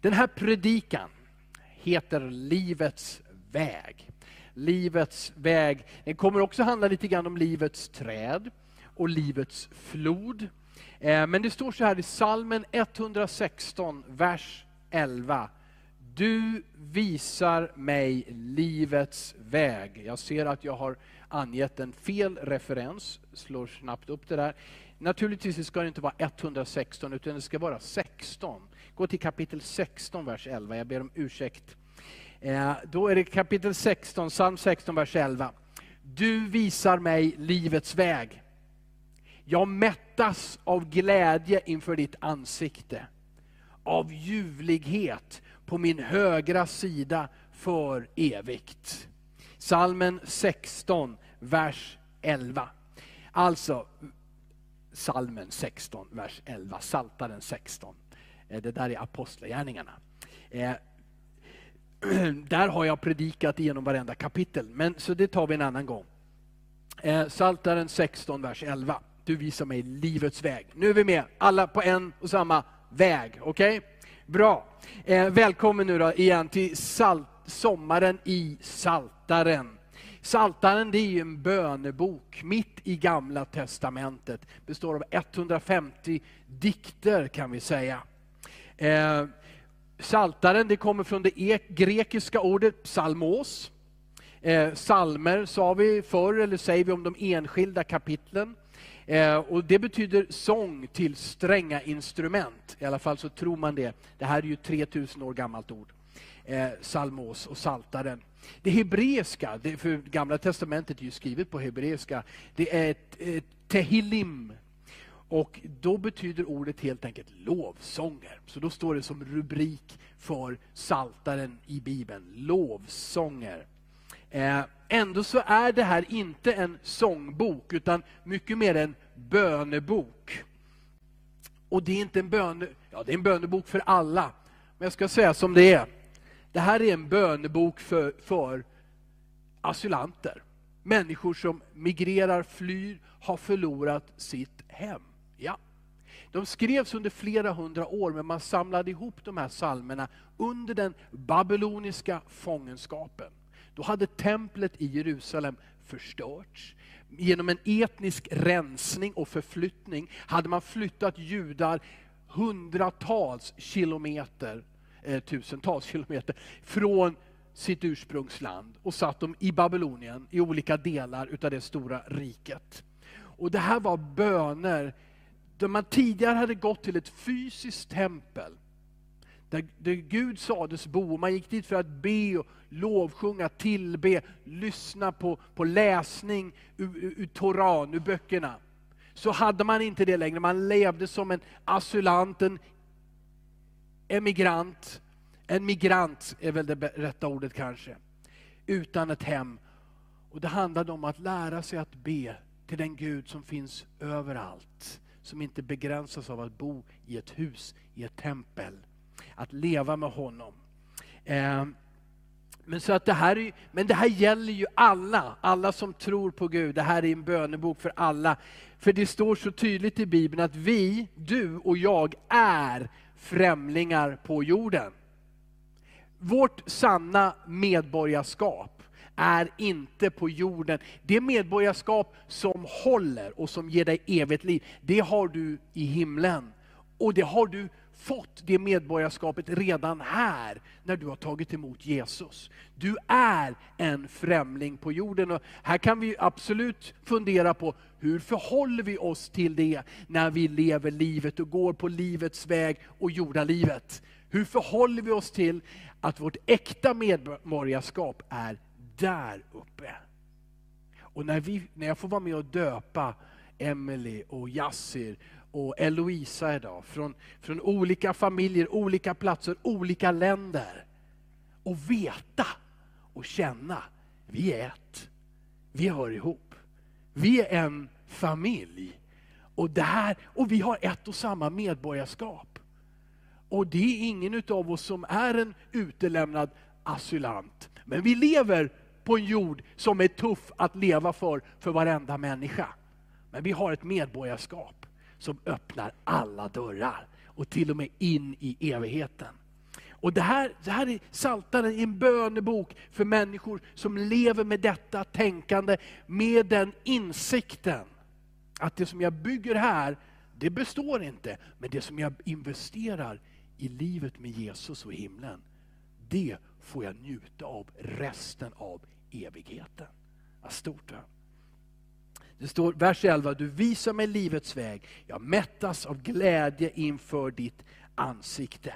Den här predikan heter Livets väg. Livets väg. Den kommer också handla lite grann om livets träd och livets flod. Eh, men det står så här i salmen 116, vers 11. Du visar mig livets väg. Jag ser att jag har angett en fel referens, slår snabbt upp det där. Naturligtvis ska det inte vara 116 utan det ska vara 16. Gå till kapitel 16, vers 11. Jag ber om ursäkt. Eh, då är det kapitel 16, psalm 16, vers 11. Du visar mig livets väg. Jag mättas av glädje inför ditt ansikte, av ljuvlighet på min högra sida för evigt. Salmen 16, vers 11. Alltså, salmen 16, vers 11, Saltaren 16. Eh, det där är apostlagärningarna. Eh, där har jag predikat genom varenda kapitel, men så det tar vi en annan gång. Eh, Saltaren 16, vers 11. Du visar mig livets väg. Nu är vi med, alla på en och samma väg. Okej? Okay? Bra. Välkommen nu då igen till salt, sommaren i Saltaren. Saltaren det är ju en bönebok mitt i Gamla Testamentet. Består av 150 dikter kan vi säga. Eh, Saltaren det kommer från det grekiska ordet psalmos. Eh, salmer sa vi förr, eller säger vi om de enskilda kapitlen. Eh, och Det betyder sång till stränga instrument. I alla fall så tror man det. Det här är ju 3000 år gammalt ord. Eh, salmos och saltaren. Det hebreiska, det, för Gamla Testamentet är ju skrivet på hebreiska, det är ett, ett tehillim. Och då betyder ordet helt enkelt lovsånger. Så då står det som rubrik för saltaren i Bibeln, lovsånger. Eh, ändå så är det här inte en sångbok, utan mycket mer en bönebok. Och det är inte en böne, ja det är en bönebok för alla, men jag ska säga som det är. Det här är en bönebok för, för asylanter. Människor som migrerar, flyr, har förlorat sitt hem. Ja. De skrevs under flera hundra år, men man samlade ihop de här salmerna under den babyloniska fångenskapen. Då hade templet i Jerusalem förstörts. Genom en etnisk rensning och förflyttning hade man flyttat judar hundratals kilometer, eh, tusentals kilometer från sitt ursprungsland och satt dem i Babylonien, i olika delar utav det stora riket. Och Det här var böner där man tidigare hade gått till ett fysiskt tempel där, där Gud sades bo. Man gick dit för att be, och lovsjunga, tillbe, lyssna på, på läsning ur, ur, ur Toran, ur böckerna. Så hade man inte det längre. Man levde som en asylant, en emigrant. En migrant är väl det rätta ordet kanske. Utan ett hem. Och Det handlade om att lära sig att be till den Gud som finns överallt. Som inte begränsas av att bo i ett hus, i ett tempel att leva med honom. Eh, men, så att det här men det här gäller ju alla, alla som tror på Gud. Det här är en bönebok för alla. För det står så tydligt i Bibeln att vi, du och jag, är främlingar på jorden. Vårt sanna medborgarskap är inte på jorden. Det medborgarskap som håller och som ger dig evigt liv, det har du i himlen. Och det har du fått det medborgarskapet redan här, när du har tagit emot Jesus. Du är en främling på jorden. Och här kan vi absolut fundera på, hur förhåller vi oss till det, när vi lever livet och går på livets väg och jordalivet? Hur förhåller vi oss till att vårt äkta medborgarskap är där uppe? Och när, vi, när jag får vara med och döpa Emily och Yassir och Eloisa idag. Från, från olika familjer, olika platser, olika länder. Och veta och känna, vi är ett. Vi hör ihop. Vi är en familj. Och, det här, och vi har ett och samma medborgarskap. Och det är ingen av oss som är en utelämnad asylant. Men vi lever på en jord som är tuff att leva för, för varenda människa. Men vi har ett medborgarskap som öppnar alla dörrar och till och med in i evigheten. Och det här, det här är Saltaren en bönebok för människor som lever med detta tänkande, med den insikten. Att det som jag bygger här, det består inte. Men det som jag investerar i livet med Jesus och himlen, det får jag njuta av resten av evigheten. Vad stort. Va? Det står vers 11, du visar mig livets väg, jag mättas av glädje inför ditt ansikte.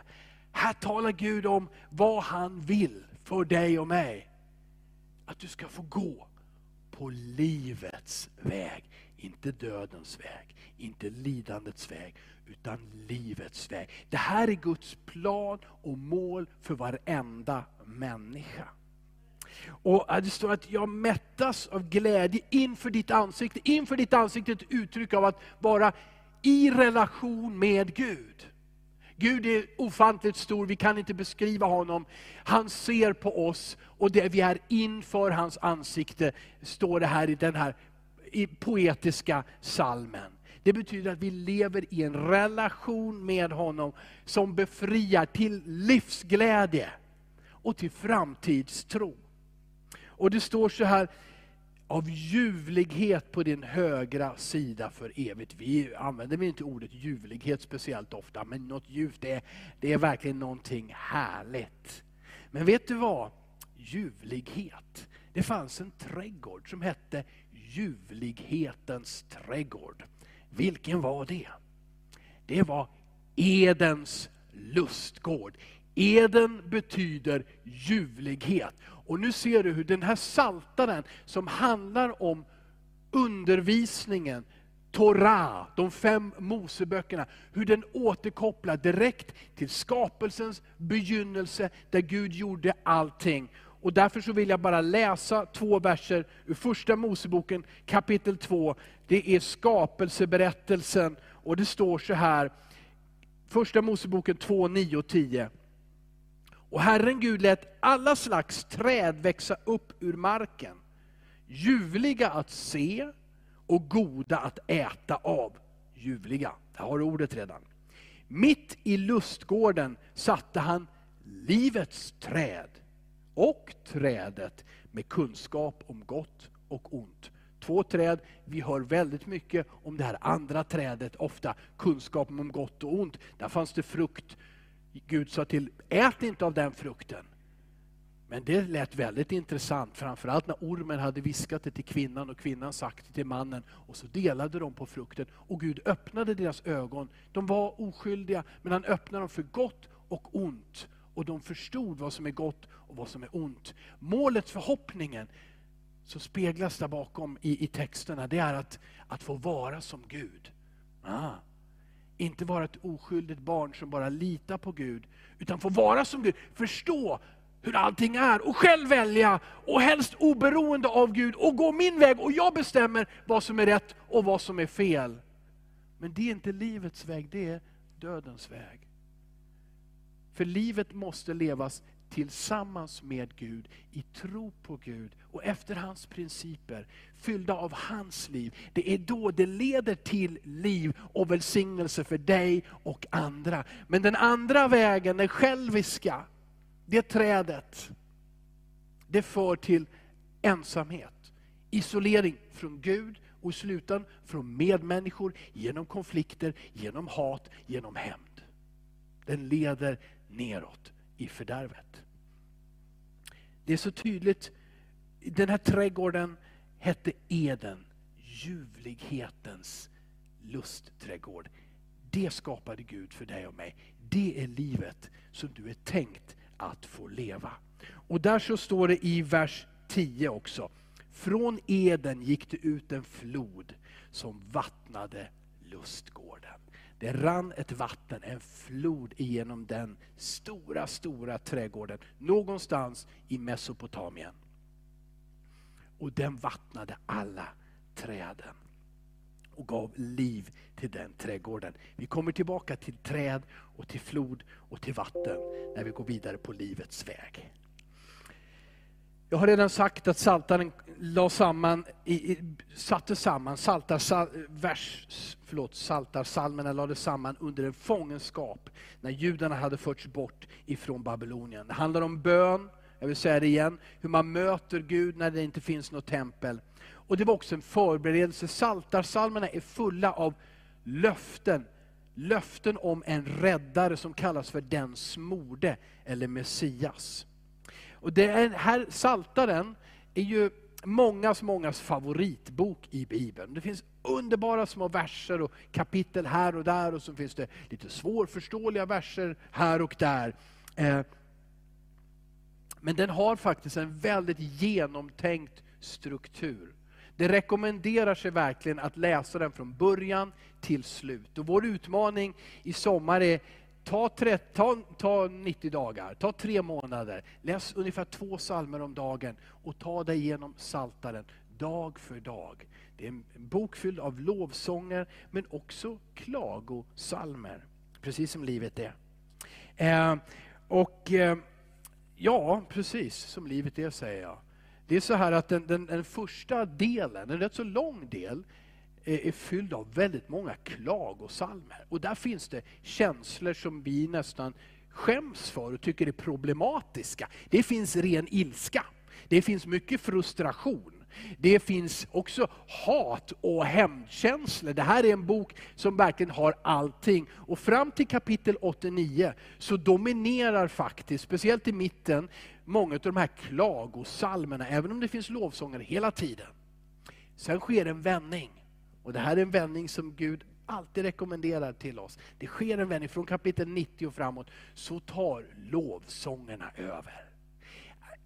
Här talar Gud om vad han vill för dig och mig. Att du ska få gå på livets väg. Inte dödens väg, inte lidandets väg, utan livets väg. Det här är Guds plan och mål för varenda människa. Och det står att jag mättas av glädje inför ditt ansikte. Inför ditt ansikte är ett uttryck av att vara i relation med Gud. Gud är ofantligt stor, vi kan inte beskriva honom. Han ser på oss och det vi är inför hans ansikte, står det här i den här i poetiska salmen. Det betyder att vi lever i en relation med honom som befriar till livsglädje och till framtidstro. Och det står så här, av ljuvlighet på din högra sida för evigt. Vi använder inte ordet ljuvlighet speciellt ofta, men något ljuvt, det är, det är verkligen någonting härligt. Men vet du vad? Ljuvlighet. Det fanns en trädgård som hette ljuvlighetens trädgård. Vilken var det? Det var Edens lustgård. Eden betyder ljuvlighet. Och nu ser du hur den här saltaren som handlar om undervisningen, Torah, de fem Moseböckerna, hur den återkopplar direkt till skapelsens begynnelse, där Gud gjorde allting. Och därför så vill jag bara läsa två verser ur första Moseboken kapitel 2. Det är skapelseberättelsen och det står så här, första Moseboken 2, 9 och 10. Och Herren Gud lät alla slags träd växa upp ur marken, ljuvliga att se och goda att äta av. Ljuvliga, där har du ordet redan. Mitt i lustgården satte han livets träd och trädet med kunskap om gott och ont. Två träd, vi hör väldigt mycket om det här andra trädet, ofta kunskapen om gott och ont. Där fanns det frukt Gud sa till, ät inte av den frukten. Men det lät väldigt intressant, framförallt när ormen hade viskat det till kvinnan och kvinnan sagt det till mannen. Och så delade de på frukten och Gud öppnade deras ögon. De var oskyldiga, men han öppnade dem för gott och ont. Och de förstod vad som är gott och vad som är ont. Målet, förhoppningen, som speglas där bakom i, i texterna, det är att, att få vara som Gud. Ah. Inte vara ett oskyldigt barn som bara litar på Gud, utan få vara som Gud, förstå hur allting är och själv välja och helst oberoende av Gud och gå min väg och jag bestämmer vad som är rätt och vad som är fel. Men det är inte livets väg, det är dödens väg. För livet måste levas tillsammans med Gud, i tro på Gud och efter hans principer, fyllda av hans liv. Det är då det leder till liv och välsignelse för dig och andra. Men den andra vägen, den själviska, det trädet, det för till ensamhet, isolering från Gud och i slutändan från medmänniskor, genom konflikter, genom hat, genom hämnd. Den leder neråt i fördärvet. Det är så tydligt. Den här trädgården hette Eden, ljuvlighetens lustträdgård. Det skapade Gud för dig och mig. Det är livet som du är tänkt att få leva. Och där så står det i vers 10 också. Från Eden gick det ut en flod som vattnade lustgården. Det rann ett vatten, en flod igenom den stora, stora trädgården någonstans i Mesopotamien. Och den vattnade alla träden och gav liv till den trädgården. Vi kommer tillbaka till träd och till flod och till vatten när vi går vidare på livets väg. Jag har redan sagt att Saltaren la samman, satte samman saltar, sal, vers, förlåt, saltarsalmerna lades samman under en fångenskap när judarna hade förts bort ifrån Babylonien. Det handlar om bön, jag vill säga det igen, hur man möter Gud när det inte finns något tempel. Och det var också en förberedelse. Saltarsalmerna är fulla av löften. Löften om en räddare som kallas för den smorde, eller Messias. Och det här Saltaren är ju mångas, mångas favoritbok i Bibeln. Det finns underbara små verser och kapitel här och där och så finns det lite svårförståeliga verser här och där. Eh, men den har faktiskt en väldigt genomtänkt struktur. Det rekommenderar sig verkligen att läsa den från början till slut. Och vår utmaning i sommar är Ta, tre, ta, ta 90 dagar, ta tre månader, läs ungefär två salmer om dagen och ta dig igenom Saltaren dag för dag. Det är en bok fylld av lovsånger men också klagosalmer, precis som livet är. Eh, och eh, Ja, precis som livet är säger jag. Det är så här att den, den, den första delen, en rätt så lång del, är fylld av väldigt många klagosalmer. Och där finns det känslor som vi nästan skäms för och tycker är problematiska. Det finns ren ilska. Det finns mycket frustration. Det finns också hat och hämndkänslor. Det här är en bok som verkligen har allting. Och fram till kapitel 89 så dominerar faktiskt, speciellt i mitten, många av de här klagosalmerna, även om det finns lovsånger hela tiden. Sen sker en vändning. Och det här är en vändning som Gud alltid rekommenderar till oss. Det sker en vändning från kapitel 90 och framåt, så tar lovsångerna över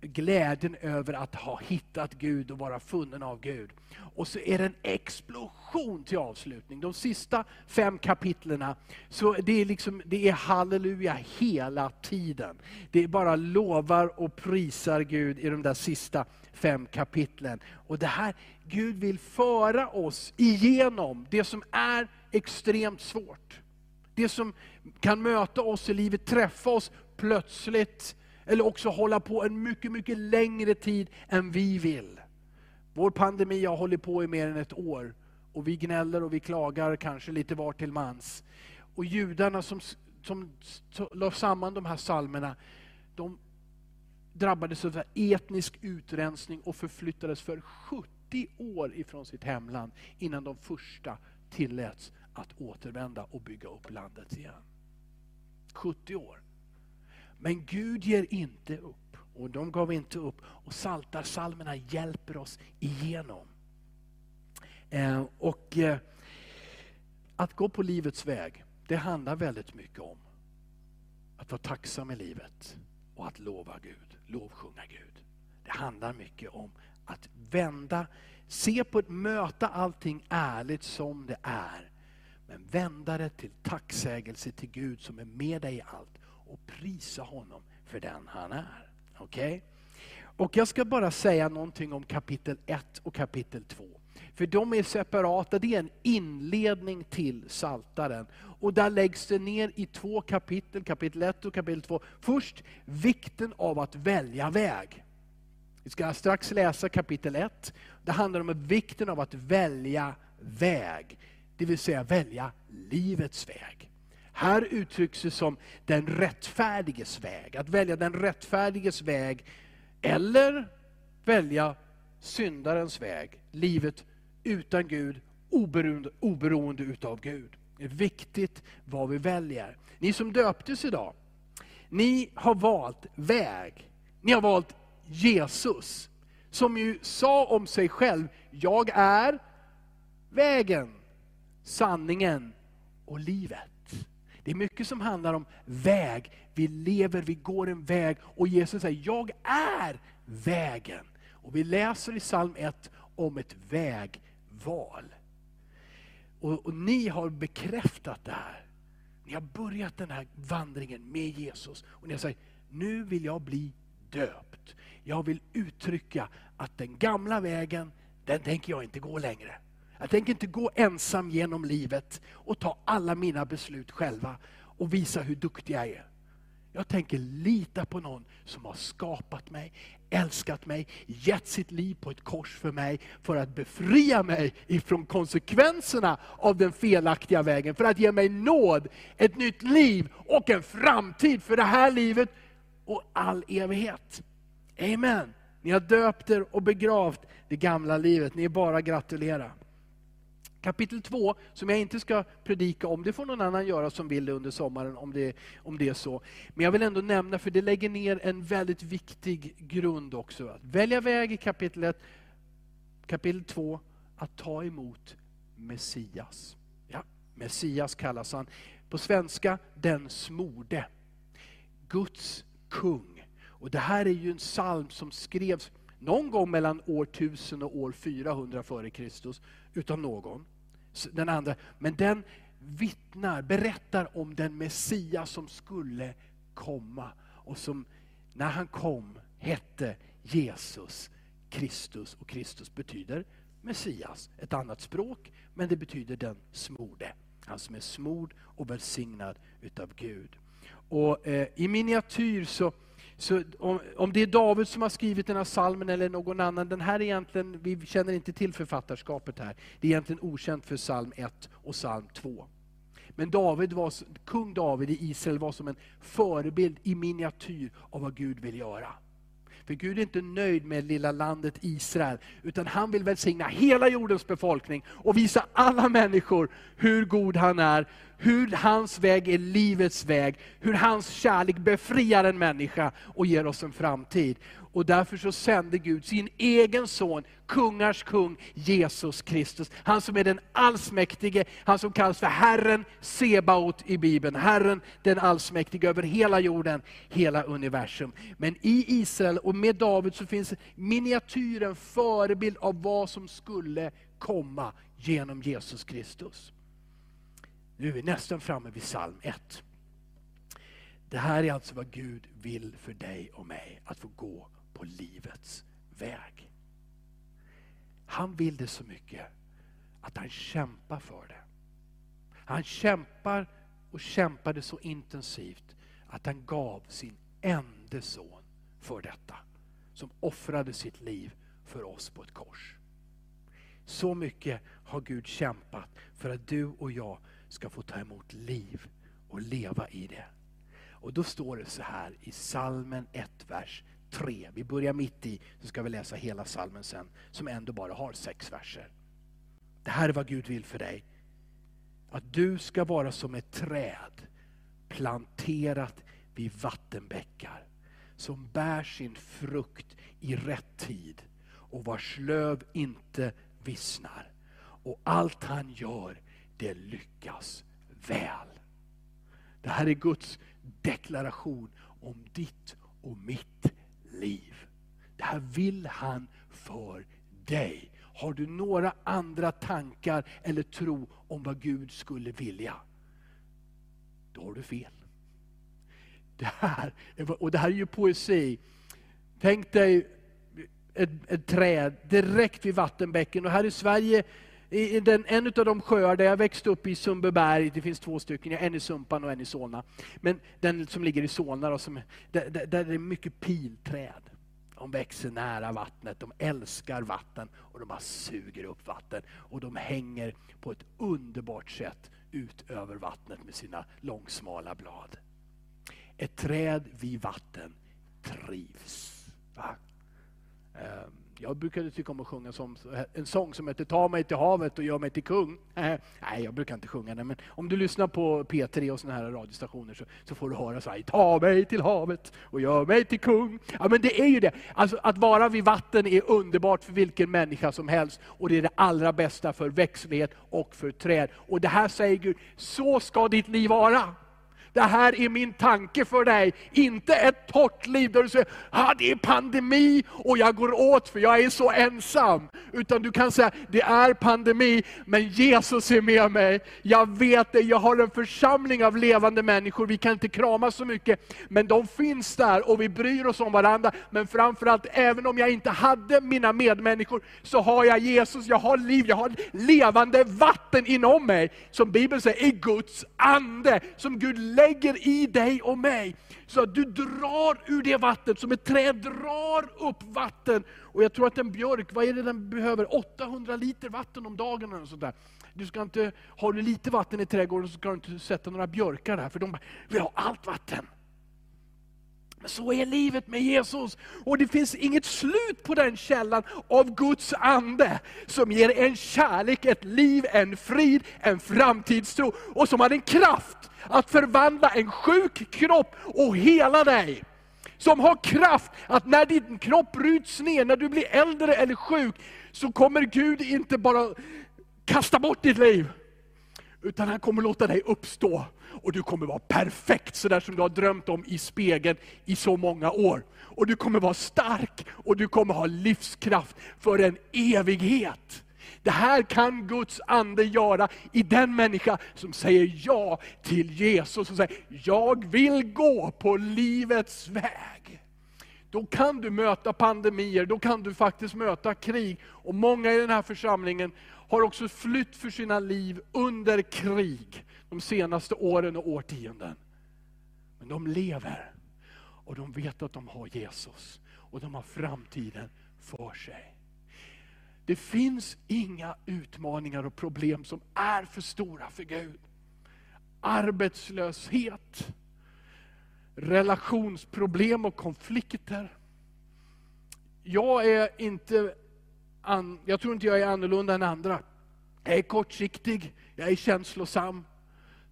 glädjen över att ha hittat Gud och vara funnen av Gud. Och så är det en explosion till avslutning. De sista fem kapitlerna, så det är, liksom, det är halleluja hela tiden. Det är bara lovar och prisar Gud i de där sista fem kapitlen. Och det här, Gud vill föra oss igenom det som är extremt svårt. Det som kan möta oss i livet, träffa oss plötsligt, eller också hålla på en mycket, mycket längre tid än vi vill. Vår pandemi har hållit på i mer än ett år och vi gnäller och vi klagar kanske lite var till mans. Och judarna som, som la samman de här salmerna, de drabbades av etnisk utrensning och förflyttades för 70 år ifrån sitt hemland innan de första tilläts att återvända och bygga upp landet igen. 70 år. Men Gud ger inte upp. Och de gav inte upp. Och saltarsalmerna hjälper oss igenom. Eh, och eh, Att gå på livets väg, det handlar väldigt mycket om att vara tacksam i livet och att lova Gud, lovsjunga Gud. Det handlar mycket om att vända, se på möta allting ärligt som det är. Men vända det till tacksägelse till Gud som är med dig i allt och prisa honom för den han är. Okej? Okay? Och jag ska bara säga någonting om kapitel 1 och kapitel 2. För de är separata, det är en inledning till Saltaren. Och där läggs det ner i två kapitel, kapitel 1 och kapitel 2. Först vikten av att välja väg. Vi ska strax läsa kapitel 1. Det handlar om vikten av att välja väg. Det vill säga välja livets väg. Här uttrycks det som den rättfärdiges väg. Att välja den rättfärdiges väg eller välja syndarens väg. Livet utan Gud, oberoende, oberoende utav Gud. Det är viktigt vad vi väljer. Ni som döptes idag, ni har valt väg. Ni har valt Jesus, som ju sa om sig själv, jag är vägen, sanningen och livet. Det är mycket som handlar om väg. Vi lever, vi går en väg och Jesus säger, jag är vägen. Och vi läser i psalm 1 om ett vägval. Och, och, ni har bekräftat det här. Ni har börjat den här vandringen med Jesus. Och ni har sagt, nu vill jag bli döpt. Jag vill uttrycka att den gamla vägen, den tänker jag inte gå längre. Jag tänker inte gå ensam genom livet och ta alla mina beslut själva och visa hur duktig jag är. Jag tänker lita på någon som har skapat mig, älskat mig, gett sitt liv på ett kors för mig, för att befria mig ifrån konsekvenserna av den felaktiga vägen, för att ge mig nåd, ett nytt liv och en framtid för det här livet och all evighet. Amen. Ni har döpt er och begravt det gamla livet, ni är bara att gratulera. Kapitel 2, som jag inte ska predika om, det får någon annan göra som vill det under sommaren om det, om det är så. Men jag vill ändå nämna, för det lägger ner en väldigt viktig grund också. Att välja väg i kapitel 1, kapitel 2, att ta emot Messias. Ja, Messias kallas han. På svenska, den smorde. Guds kung. Och Det här är ju en psalm som skrevs någon gång mellan år 1000 och år 400 före Kristus utav någon. Den andra, men den vittnar, berättar om den Messias som skulle komma och som när han kom hette Jesus Kristus och Kristus betyder Messias, ett annat språk, men det betyder den smorde. Han som är smord och välsignad utav Gud. Och eh, I miniatyr så så om, om, det är David som har skrivit den här salmen eller någon annan, den här egentligen, vi känner inte till författarskapet här. Det är egentligen okänt för psalm 1 och psalm 2. Men David var, kung David i Israel var som en förebild i miniatyr av vad Gud vill göra. För Gud är inte nöjd med lilla landet Israel, utan han vill välsigna hela jordens befolkning och visa alla människor hur god han är, hur hans väg är livets väg, hur hans kärlek befriar en människa och ger oss en framtid. Och därför så sände Gud sin egen son, kungars kung, Jesus Kristus. Han som är den allsmäktige, han som kallas för Herren Sebaot i Bibeln. Herren den allsmäktige över hela jorden, hela universum. Men i Israel och med David så finns miniatyren, förebild av vad som skulle komma genom Jesus Kristus. Nu är vi nästan framme vid psalm 1. Det här är alltså vad Gud vill för dig och mig, att få gå på livets väg. Han vill det så mycket att han kämpar för det. Han kämpar och kämpade så intensivt att han gav sin enda son för detta. Som offrade sitt liv för oss på ett kors. Så mycket har Gud kämpat för att du och jag ska få ta emot liv och leva i det. Och då står det så här i salmen 1, vers 3. Vi börjar mitt i, så ska vi läsa hela salmen sen, som ändå bara har sex verser. Det här är vad Gud vill för dig. Att du ska vara som ett träd planterat vid vattenbäckar som bär sin frukt i rätt tid och vars löv inte vissnar. Och allt han gör, det lyckas väl. Det här är Guds deklaration om ditt och mitt liv. Det här vill han för dig. Har du några andra tankar eller tro om vad Gud skulle vilja? Då har du fel. Det här, och det här är ju poesi. Tänk dig ett, ett träd direkt vid vattenbäcken. Och här i Sverige i den, en av de sjöar där jag växte upp i Sundbyberg, det finns två stycken, en i Sumpan och en i Solna. Men den som ligger i Solna, då, som, där, där, där är det mycket pilträd. De växer nära vattnet, de älskar vatten och de bara suger upp vatten. Och de hänger på ett underbart sätt ut över vattnet med sina långsmala blad. Ett träd vid vatten trivs. Va? Um, jag brukade tycka om att sjunga som, en sång som heter Ta mig till havet och gör mig till kung. Äh, nej, jag brukar inte sjunga den, men om du lyssnar på P3 och såna här radiostationer så, så får du höra så här, Ta mig till havet och gör mig till kung. Ja, men det är ju det. Alltså, att vara vid vatten är underbart för vilken människa som helst och det är det allra bästa för växtlighet och för träd. Och det här säger Gud, så ska ditt liv vara. Det här är min tanke för dig. Inte ett torrt liv där du säger, ah, det är pandemi och jag går åt för jag är så ensam. Utan du kan säga, det är pandemi, men Jesus är med mig. Jag vet det, jag har en församling av levande människor. Vi kan inte krama så mycket, men de finns där och vi bryr oss om varandra. Men framförallt, även om jag inte hade mina medmänniskor, så har jag Jesus, jag har liv, jag har levande vatten inom mig. Som Bibeln säger, i Guds ande. Som Gud lägger i dig och mig. Så att du drar ur det vattnet, som ett träd drar upp vatten. Och jag tror att en björk, vad är det den behöver? 800 liter vatten om dagen eller sånt där. Du ska inte, har du lite vatten i trädgården så ska du inte sätta några björkar där, för de vill ha allt vatten. Men så är livet med Jesus. Och det finns inget slut på den källan av Guds ande, som ger en kärlek, ett liv, en frid, en framtidstro. Och som har en kraft att förvandla en sjuk kropp och hela dig. Som har kraft att när din kropp bryts ner, när du blir äldre eller sjuk, så kommer Gud inte bara kasta bort ditt liv. Utan han kommer låta dig uppstå och du kommer vara perfekt, sådär som du har drömt om i spegeln i så många år. Och du kommer vara stark och du kommer ha livskraft för en evighet. Det här kan Guds ande göra i den människa som säger ja till Jesus och säger, jag vill gå på livets väg. Då kan du möta pandemier, då kan du faktiskt möta krig. Och många i den här församlingen har också flytt för sina liv under krig de senaste åren och årtionden. Men de lever och de vet att de har Jesus och de har framtiden för sig. Det finns inga utmaningar och problem som är för stora för Gud. Arbetslöshet, relationsproblem och konflikter. Jag är inte, jag tror inte jag är annorlunda än andra. Jag är kortsiktig, jag är känslosam.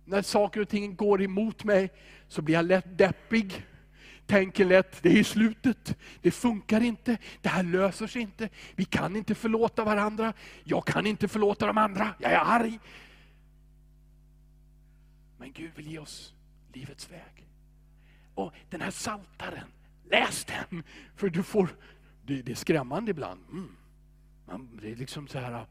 När saker och ting går emot mig så blir jag lätt deppig. Tänker lätt, det är slutet, det funkar inte, det här löser sig inte. Vi kan inte förlåta varandra, jag kan inte förlåta de andra, jag är arg. Men Gud vill ge oss livets väg. Och den här saltaren, läs den! För du får, det, det är skrämmande ibland. Mm. Man, det är liksom så här,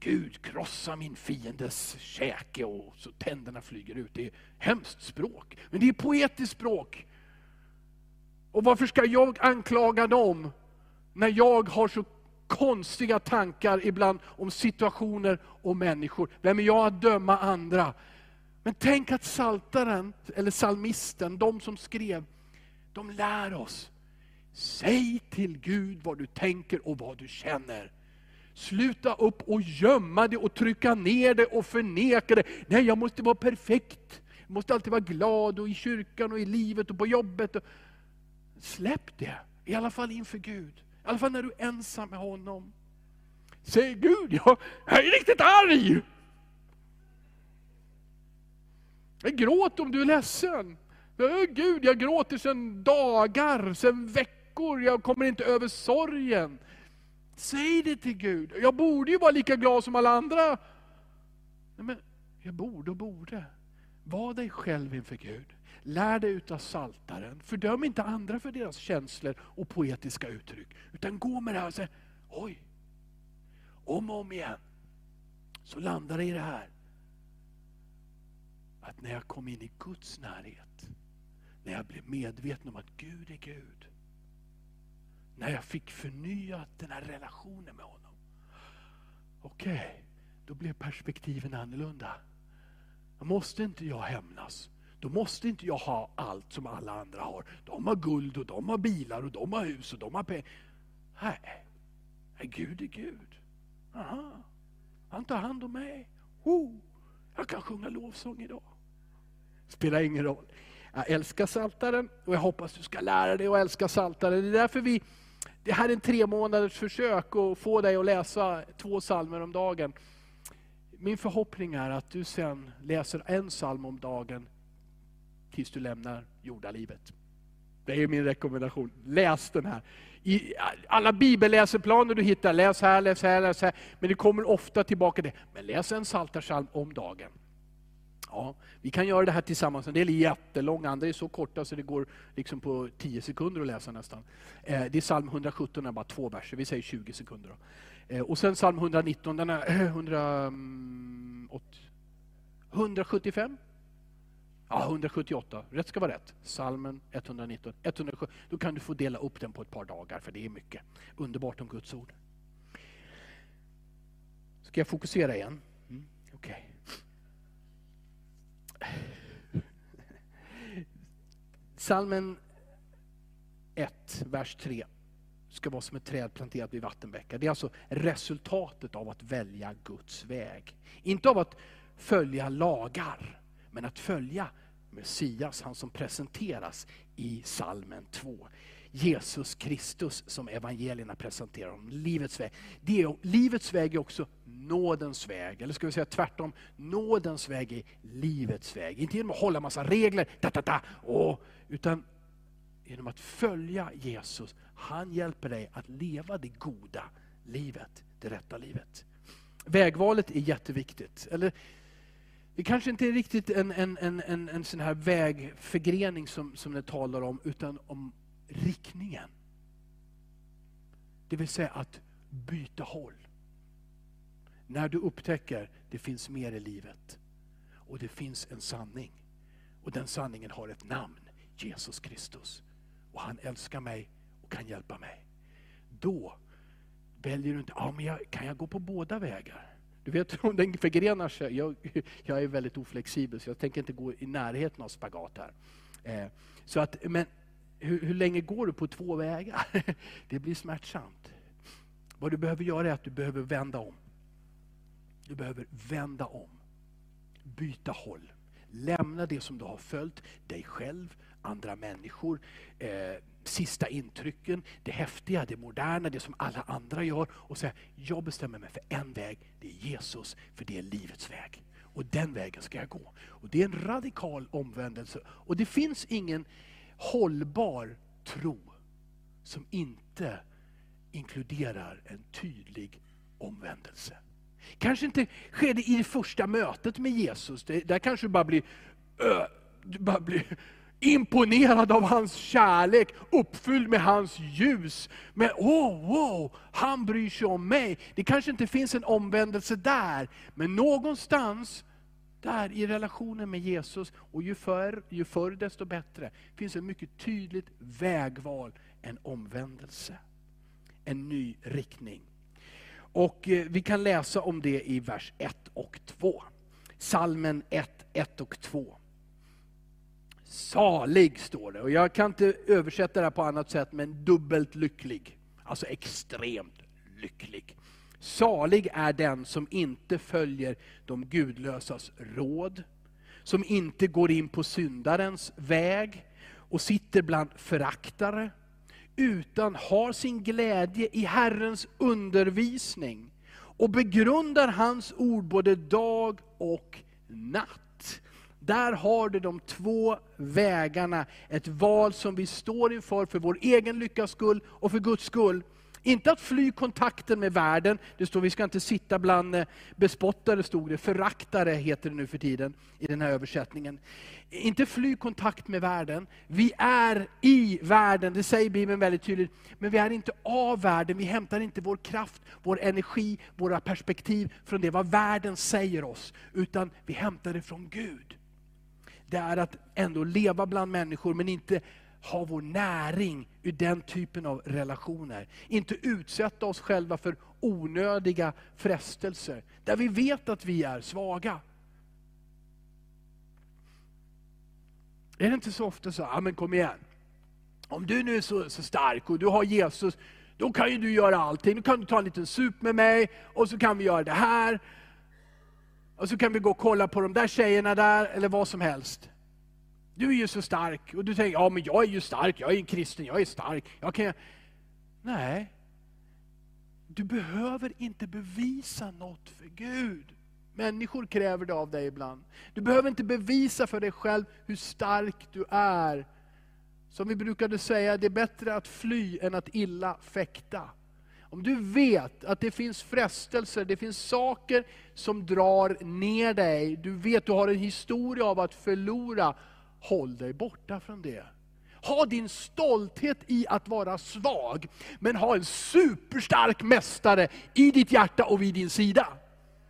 Gud krossa min fiendes käke och så tänderna flyger ut. Det är hemskt språk, men det är poetiskt språk. Och varför ska jag anklaga dem när jag har så konstiga tankar ibland om situationer och människor? Vem är jag att döma andra? Men tänk att saltaren, eller salmisten, de som skrev, de lär oss. Säg till Gud vad du tänker och vad du känner. Sluta upp och gömma det och trycka ner det och förneka det. Nej, jag måste vara perfekt. Jag måste alltid vara glad och i kyrkan och i livet och på jobbet. Släpp det, i alla fall inför Gud. I alla fall när du är ensam med honom. Säg Gud, jag är riktigt arg. Jag gråter om du är ledsen. Eh, Gud, jag gråter sedan dagar, sedan veckor. Jag kommer inte över sorgen. Säg det till Gud. Jag borde ju vara lika glad som alla andra. Nej, men jag borde och borde. Var dig själv inför Gud. Lär dig utav saltaren. Fördöm inte andra för deras känslor och poetiska uttryck. Utan gå med det här och säg, oj. Om och om igen. Så landar det i det här. Att när jag kom in i Guds närhet. När jag blev medveten om att Gud är Gud när jag fick förnyat den här relationen med honom. Okej, okay, då blev perspektiven annorlunda. Då måste inte jag hämnas. Då måste inte jag ha allt som alla andra har. De har guld och de har bilar och de har hus och de har pengar. Nej, Gud är Gud. Aha. Han tar hand om mig. Oh, jag kan sjunga lovsång idag. Spelar ingen roll. Jag älskar saltaren och jag hoppas du ska lära dig att älska saltaren. Det är därför vi det här är en tre månaders försök att få dig att läsa två salmer om dagen. Min förhoppning är att du sen läser en psalm om dagen tills du lämnar jordalivet. Det är min rekommendation. Läs den här. I alla bibelläseplaner du hittar, läs här, läs här, läs här. Men det kommer ofta tillbaka det. Men läs en psaltarpsalm om dagen. Ja, vi kan göra det här tillsammans. En del är jättelånga, andra är så korta så det går liksom på 10 sekunder att läsa nästan. Eh, det är psalm 117, är bara två verser, vi säger 20 sekunder. Eh, och sen psalm 119, den är 100, 175? Ja, 178. Rätt ska vara rätt. Salmen 119. 107. Då kan du få dela upp den på ett par dagar, för det är mycket. Underbart om Guds ord. Ska jag fokusera igen? Mm, Okej. Okay. Salmen 1, vers 3 ska vara som ett träd planterat vid vattenbäckar. Det är alltså resultatet av att välja Guds väg. Inte av att följa lagar, men att följa Messias, han som presenteras i salmen 2. Jesus Kristus som evangelierna presenterar om, livets väg. Det är, livets väg är också nådens väg, eller ska vi säga tvärtom, nådens väg är livets väg. Inte genom att hålla massa regler, ta, ta, ta, åh, utan genom att följa Jesus. Han hjälper dig att leva det goda livet, det rätta livet. Vägvalet är jätteviktigt. Eller, det kanske inte är riktigt en, en, en, en, en sån här vägförgrening som, som det talar om, utan om riktningen. Det vill säga att byta håll. När du upptäcker att det finns mer i livet och det finns en sanning. Och den sanningen har ett namn, Jesus Kristus. Och han älskar mig och kan hjälpa mig. Då väljer du inte, ja, men jag, kan jag gå på båda vägar? Du vet om den förgrenar sig, jag, jag är väldigt oflexibel så jag tänker inte gå i närheten av spagat här. Eh, så att, men hur, hur, länge går du på två vägar? Det blir smärtsamt. Vad du behöver göra är att du behöver vända om. Du behöver vända om. Byta håll. Lämna det som du har följt, dig själv, andra människor, eh, sista intrycken, det häftiga, det moderna, det som alla andra gör och säga, jag bestämmer mig för en väg, det är Jesus, för det är livets väg. Och den vägen ska jag gå. Och Det är en radikal omvändelse. Och det finns ingen hållbar tro som inte inkluderar en tydlig omvändelse. Kanske inte sker det i det första mötet med Jesus, det, där kanske du bara blir, du bara blir imponerad av hans kärlek, uppfylld med hans ljus. Men oh, wow, han bryr sig om mig. Det kanske inte finns en omvändelse där, men någonstans där i relationen med Jesus, och ju förr, ju förr desto bättre, finns ett mycket tydligt vägval, en omvändelse. En ny riktning. Och eh, Vi kan läsa om det i vers 1 och 2. Salmen 1, 1 och 2. Salig står det. Och jag kan inte översätta det på annat sätt, men dubbelt lycklig. Alltså extremt lycklig. Salig är den som inte följer de gudlösas råd, som inte går in på syndarens väg och sitter bland föraktare, utan har sin glädje i Herrens undervisning och begrundar hans ord både dag och natt. Där har du de två vägarna, ett val som vi står inför för vår egen lyckas skull och för Guds skull. Inte att fly kontakten med världen, det står vi ska inte sitta bland eh, bespottare, stod det, föraktare heter det nu för tiden i den här översättningen. Inte fly kontakt med världen, vi är i världen, det säger Bibeln väldigt tydligt, men vi är inte av världen, vi hämtar inte vår kraft, vår energi, våra perspektiv från det vad världen säger oss, utan vi hämtar det från Gud. Det är att ändå leva bland människor men inte ha vår näring ur den typen av relationer. Inte utsätta oss själva för onödiga frestelser, där vi vet att vi är svaga. Är det inte så ofta så, ja men kom igen. Om du nu är så, så stark och du har Jesus, då kan ju du göra allting. Då kan du ta en liten sup med mig och så kan vi göra det här. Och så kan vi gå och kolla på de där tjejerna där, eller vad som helst. Du är ju så stark. Och du tänker, ja men jag är ju stark, jag är en kristen, jag är stark. Jag kan... Nej. Du behöver inte bevisa något för Gud. Människor kräver det av dig ibland. Du behöver inte bevisa för dig själv hur stark du är. Som vi brukade säga, det är bättre att fly än att illa fäkta. Om du vet att det finns frestelser, det finns saker som drar ner dig, du vet du har en historia av att förlora, håll dig borta från det. Ha din stolthet i att vara svag, men ha en superstark mästare i ditt hjärta och vid din sida.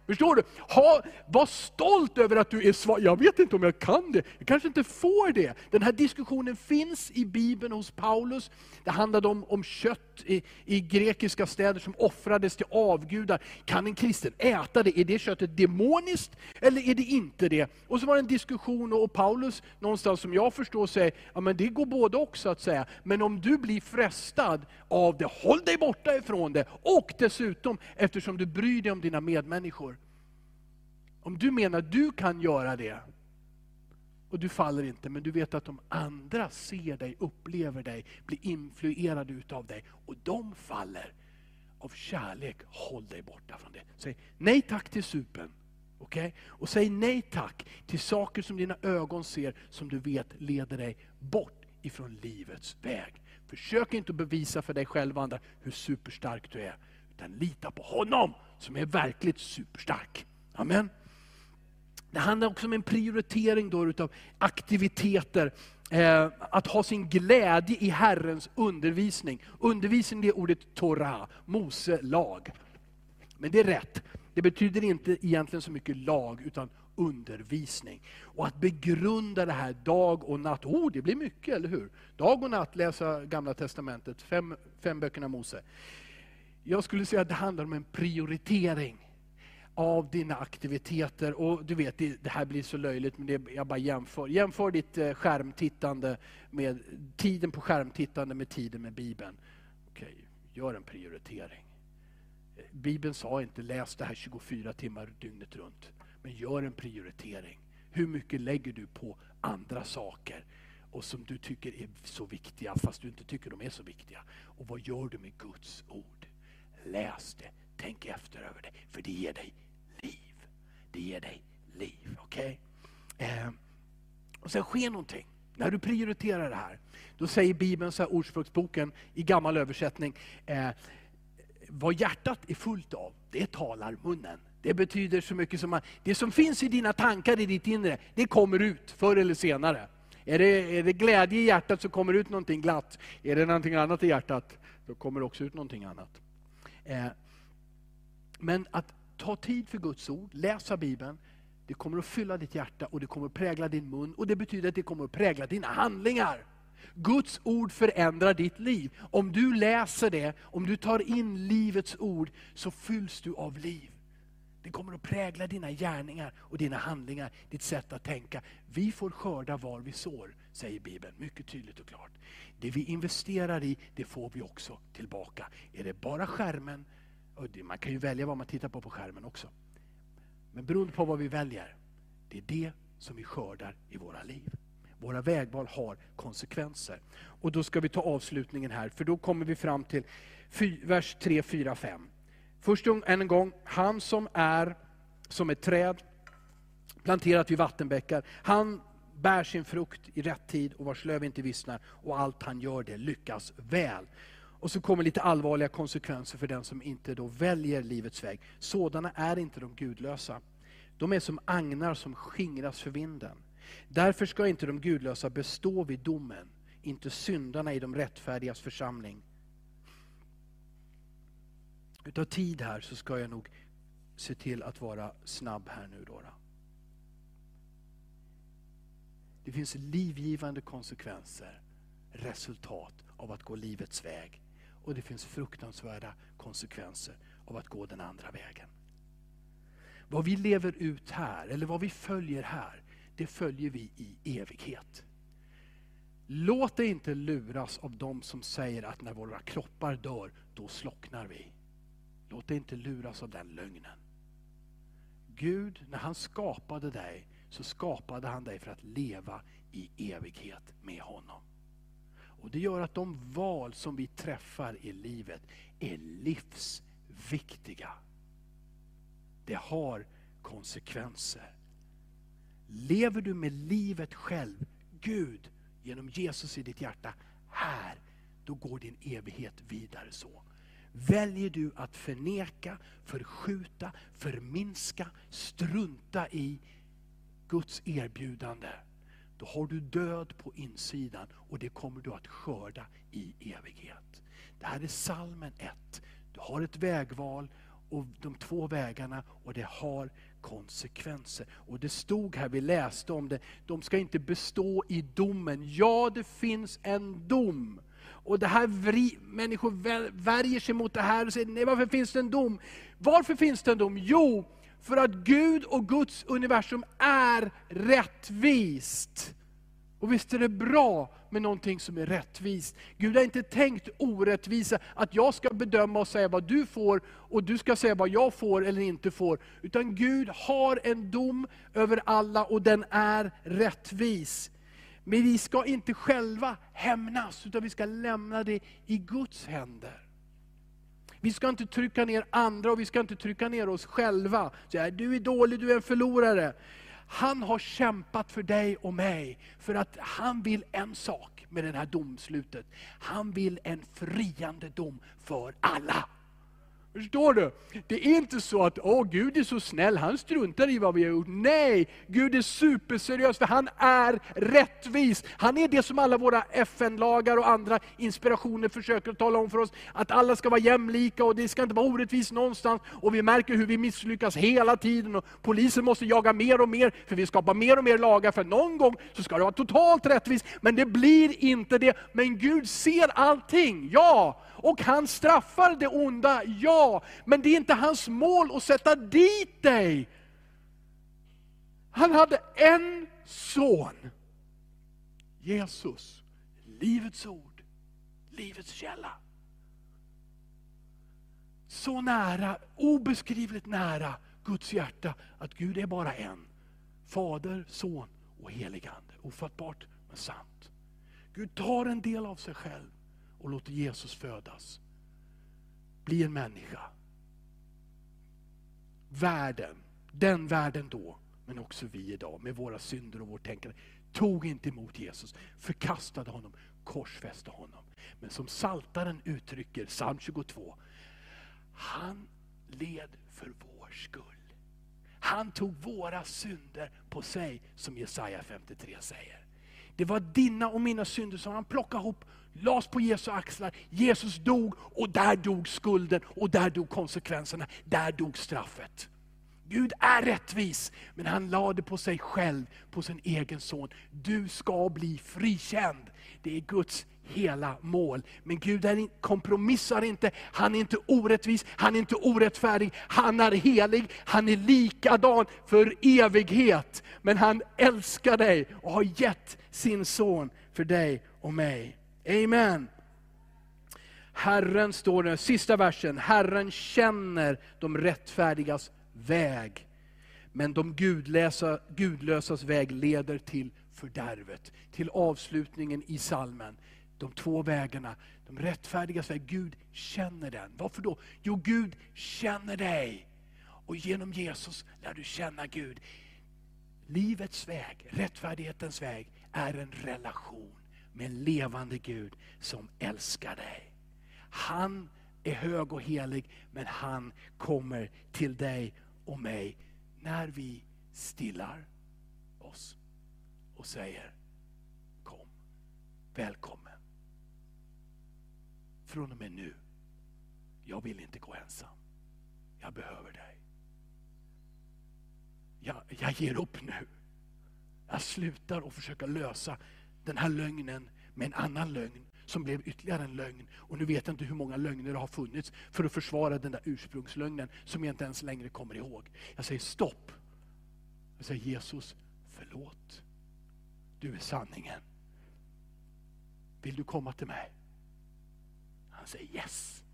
Förstår du? Ha, var stolt över att du är svag. Jag vet inte om jag kan det, jag kanske inte får det. Den här diskussionen finns i Bibeln hos Paulus. Det handlade om, om kött i, i grekiska städer som offrades till avgudar. Kan en kristen äta det? Är det köttet demoniskt eller är det inte det? Och så var det en diskussion och Paulus, någonstans som jag förstår, säger ja, men det går både också att säga. Men om du blir frestad av det, håll dig borta ifrån det. Och dessutom, eftersom du bryr dig om dina medmänniskor. Om du menar att du kan göra det, och du faller inte, men du vet att de andra ser dig, upplever dig, blir influerade utav dig, och de faller. Av kärlek, håll dig borta från det. Säg nej tack till supen. Okay? Och säg nej tack till saker som dina ögon ser, som du vet leder dig bort ifrån livets väg. Försök inte att bevisa för dig själv och andra hur superstark du är, utan lita på honom som är verkligt superstark. Amen. Det handlar också om en prioritering då utav aktiviteter. Eh, att ha sin glädje i Herrens undervisning. Undervisning det är ordet Torah, Mose lag. Men det är rätt. Det betyder inte egentligen så mycket lag, utan undervisning. Och att begrunda det här dag och natt. Oh, det blir mycket, eller hur? Dag och natt läsa Gamla Testamentet, fem, fem böckerna Mose. Jag skulle säga att det handlar om en prioritering av dina aktiviteter. Och du vet, det, det här blir så löjligt, men det, jag bara jämför. Jämför ditt eh, skärmtittande med tiden på skärmtittande med tiden med Bibeln. Okej, gör en prioritering. Bibeln sa inte läs det här 24 timmar dygnet runt. Men gör en prioritering. Hur mycket lägger du på andra saker och som du tycker är så viktiga fast du inte tycker de är så viktiga? Och vad gör du med Guds ord? Läs det, tänk efter över det, för det ger dig. Det ger dig liv. Okej? Okay? Eh, och sen sker någonting. När du prioriterar det här, då säger Bibeln, så här, Ordspråksboken i gammal översättning, eh, vad hjärtat är fullt av, det talar munnen. Det betyder så mycket som att det som finns i dina tankar, i ditt inre, det kommer ut förr eller senare. Är det, är det glädje i hjärtat så kommer det ut någonting glatt. Är det någonting annat i hjärtat, då kommer det också ut någonting annat. Eh, men att ta tid för Guds ord, läsa Bibeln, det kommer att fylla ditt hjärta och det kommer att prägla din mun och det betyder att det kommer att prägla dina handlingar. Guds ord förändrar ditt liv. Om du läser det, om du tar in livets ord, så fylls du av liv. Det kommer att prägla dina gärningar och dina handlingar, ditt sätt att tänka. Vi får skörda var vi sår, säger Bibeln mycket tydligt och klart. Det vi investerar i, det får vi också tillbaka. Är det bara skärmen, man kan ju välja vad man tittar på på skärmen också. Men beroende på vad vi väljer, det är det som vi skördar i våra liv. Våra vägval har konsekvenser. Och då ska vi ta avslutningen här, för då kommer vi fram till vers 3, 4, 5. Först än en gång, han som är som ett träd planterat vid vattenbäckar, han bär sin frukt i rätt tid och vars löv inte vissnar och allt han gör det lyckas väl. Och så kommer lite allvarliga konsekvenser för den som inte då väljer livets väg. Sådana är inte de gudlösa. De är som agnar som skingras för vinden. Därför ska inte de gudlösa bestå vid domen, inte syndarna i de rättfärdigas församling. Utav tid här så ska jag nog se till att vara snabb här nu. Då. Det finns livgivande konsekvenser, resultat av att gå livets väg. Och det finns fruktansvärda konsekvenser av att gå den andra vägen. Vad vi lever ut här, eller vad vi följer här, det följer vi i evighet. Låt dig inte luras av de som säger att när våra kroppar dör, då slocknar vi. Låt dig inte luras av den lögnen. Gud, när han skapade dig, så skapade han dig för att leva i evighet med honom. Och Det gör att de val som vi träffar i livet är livsviktiga. Det har konsekvenser. Lever du med livet själv, Gud, genom Jesus i ditt hjärta, här, då går din evighet vidare så. Väljer du att förneka, förskjuta, förminska, strunta i Guds erbjudande, då har du död på insidan och det kommer du att skörda i evighet. Det här är salmen 1. Du har ett vägval och de två vägarna och det har konsekvenser. Och det stod här, vi läste om det, de ska inte bestå i domen. Ja, det finns en dom. Och det här vri, människor värjer sig mot det här och säger, nej varför finns det en dom? Varför finns det en dom? Jo, för att Gud och Guds universum är rättvist. Och visst är det bra med någonting som är rättvist. Gud har inte tänkt orättvisa, att jag ska bedöma och säga vad du får, och du ska säga vad jag får eller inte får. Utan Gud har en dom över alla och den är rättvis. Men vi ska inte själva hämnas, utan vi ska lämna det i Guds händer. Vi ska inte trycka ner andra och vi ska inte trycka ner oss själva. Så du är dålig, du är en förlorare. Han har kämpat för dig och mig, för att han vill en sak med det här domslutet. Han vill en friande dom för alla. Förstår du? Det är inte så att åh, Gud är så snäll, han struntar i vad vi har gjort. Nej, Gud är superseriös för han är rättvis. Han är det som alla våra FN-lagar och andra inspirationer försöker tala om för oss. Att alla ska vara jämlika och det ska inte vara orättvist någonstans. Och vi märker hur vi misslyckas hela tiden. Och polisen måste jaga mer och mer, för vi skapar mer och mer lagar. För någon gång så ska det vara totalt rättvist, men det blir inte det. Men Gud ser allting, ja! Och han straffar det onda, ja. Men det är inte hans mål att sätta dit dig. Han hade en son. Jesus, livets ord, livets källa. Så nära, obeskrivligt nära Guds hjärta att Gud är bara en. Fader, son och heligande. Ofattbart men sant. Gud tar en del av sig själv och låter Jesus födas. Bli en människa. Världen, den världen då, men också vi idag med våra synder och vårt tänkande, tog inte emot Jesus, förkastade honom, korsfäste honom. Men som Saltaren uttrycker, psalm 22, han led för vår skull. Han tog våra synder på sig, som Jesaja 53 säger. Det var dina och mina synder som han plockade ihop lades på Jesu axlar, Jesus dog och där dog skulden och där dog konsekvenserna, där dog straffet. Gud är rättvis, men han lade på sig själv, på sin egen son. Du ska bli frikänd. Det är Guds hela mål. Men Gud är, kompromissar inte, han är inte orättvis, han är inte orättfärdig, han är helig, han är likadan för evighet. Men han älskar dig och har gett sin son för dig och mig. Amen. Herren står nu. sista versen, Herren känner de rättfärdigas väg. Men de gudlösa, gudlösas väg leder till fördärvet. Till avslutningen i salmen. De två vägarna, de rättfärdigas väg, Gud känner den. Varför då? Jo, Gud känner dig. Och genom Jesus lär du känna Gud. Livets väg, rättfärdighetens väg, är en relation med en levande Gud som älskar dig. Han är hög och helig, men han kommer till dig och mig när vi stillar oss och säger kom, välkommen. Från och med nu, jag vill inte gå ensam. Jag behöver dig. Jag, jag ger upp nu. Jag slutar att försöka lösa den här lögnen med en annan lögn som blev ytterligare en lögn. Och nu vet jag inte hur många lögner det har funnits för att försvara den där ursprungslögnen som jag inte ens längre kommer ihåg. Jag säger stopp. Jag säger Jesus, förlåt. Du är sanningen. Vill du komma till mig? Han säger yes.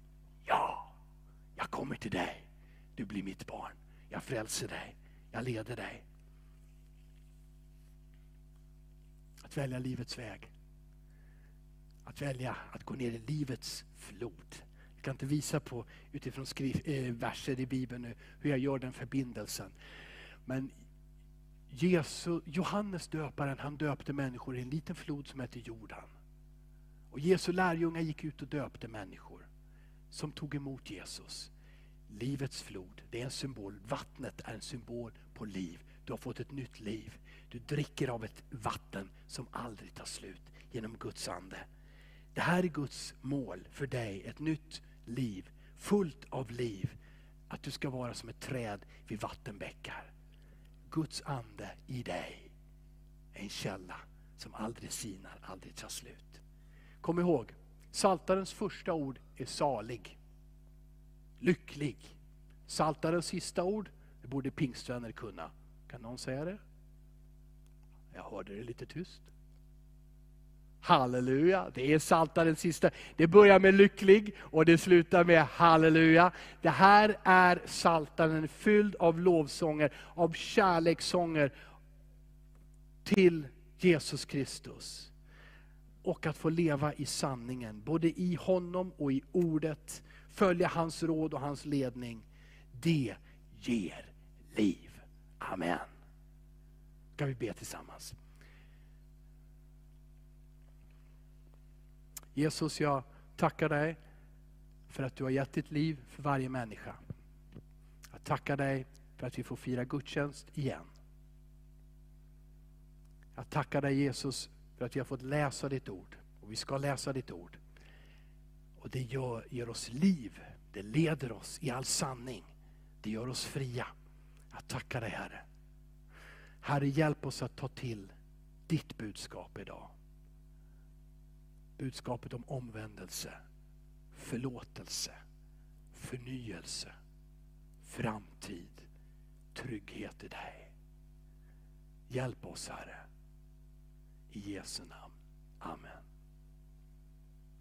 Ja, jag kommer till dig. Du blir mitt barn. Jag frälser dig. Jag leder dig. Att välja livets väg. Att välja att gå ner i livets flod. Jag kan inte visa på utifrån skrif, eh, verser i Bibeln nu hur jag gör den förbindelsen. Men Jesus, Johannes döparen han döpte människor i en liten flod som heter Jordan. Och Jesu lärjungar gick ut och döpte människor som tog emot Jesus. Livets flod, det är en symbol. Vattnet är en symbol på liv. Du har fått ett nytt liv. Du dricker av ett vatten som aldrig tar slut genom Guds ande. Det här är Guds mål för dig, ett nytt liv, fullt av liv. att du ska vara som ett träd vid vattenbäckar. Guds ande i dig är en källa som aldrig sinar, aldrig tar slut. Kom ihåg, Saltarens första ord är salig, lycklig. Saltarens sista ord, det borde pingstvänner kunna. Kan någon säga det? Jag hörde det lite tyst. Halleluja, det är Saltarens sista. Det börjar med lycklig och det slutar med halleluja. Det här är Saltaren fylld av lovsånger, av kärlekssånger till Jesus Kristus. Och att få leva i sanningen, både i honom och i ordet. Följa hans råd och hans ledning. Det ger liv. Amen. Ska vi be tillsammans. Jesus, jag tackar dig för att du har gett ditt liv för varje människa. Jag tackar dig för att vi får fira gudstjänst igen. Jag tackar dig Jesus för att vi har fått läsa ditt ord. Och vi ska läsa ditt ord. Och det gör, ger oss liv. Det leder oss i all sanning. Det gör oss fria. Jag tackar dig Herre. Herre, hjälp oss att ta till ditt budskap idag. Budskapet om omvändelse, förlåtelse, förnyelse, framtid, trygghet i dig. Hjälp oss Herre. I Jesu namn. Amen.